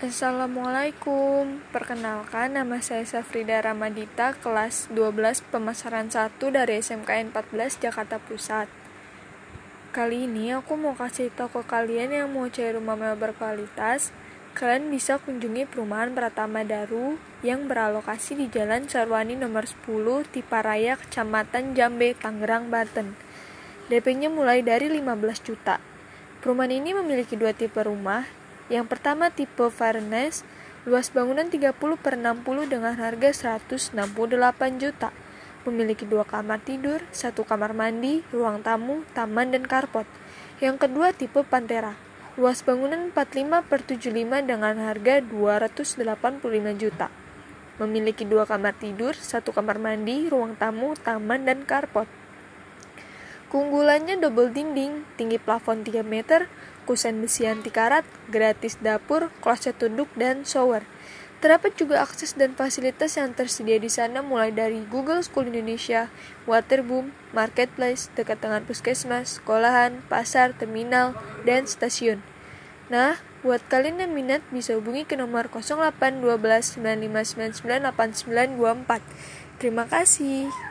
Assalamualaikum, perkenalkan nama saya Safrida Ramadita, kelas 12 pemasaran 1 dari SMKN 14 Jakarta Pusat. Kali ini aku mau kasih tahu ke kalian yang mau cari rumah mewah berkualitas, kalian bisa kunjungi perumahan Pratama Daru yang beralokasi di Jalan Sarwani nomor 10, Tiparaya, Kecamatan Jambe, Tangerang, Banten. DP-nya mulai dari 15 juta. Perumahan ini memiliki dua tipe rumah, yang pertama tipe Farnes, luas bangunan 30 per 60 dengan harga 168 juta. Memiliki dua kamar tidur, satu kamar mandi, ruang tamu, taman, dan karpot. Yang kedua tipe Pantera, luas bangunan 45 per 75 dengan harga 285 juta. Memiliki dua kamar tidur, satu kamar mandi, ruang tamu, taman, dan karpot. Keunggulannya double dinding, tinggi plafon 3 meter, kusen besi anti karat, gratis dapur, kloset tunduk, dan shower. Terdapat juga akses dan fasilitas yang tersedia di sana mulai dari Google School Indonesia, Waterboom, Marketplace, dekat dengan puskesmas, sekolahan, pasar, terminal, dan stasiun. Nah, buat kalian yang minat bisa hubungi ke nomor 0812 95998924. Terima kasih.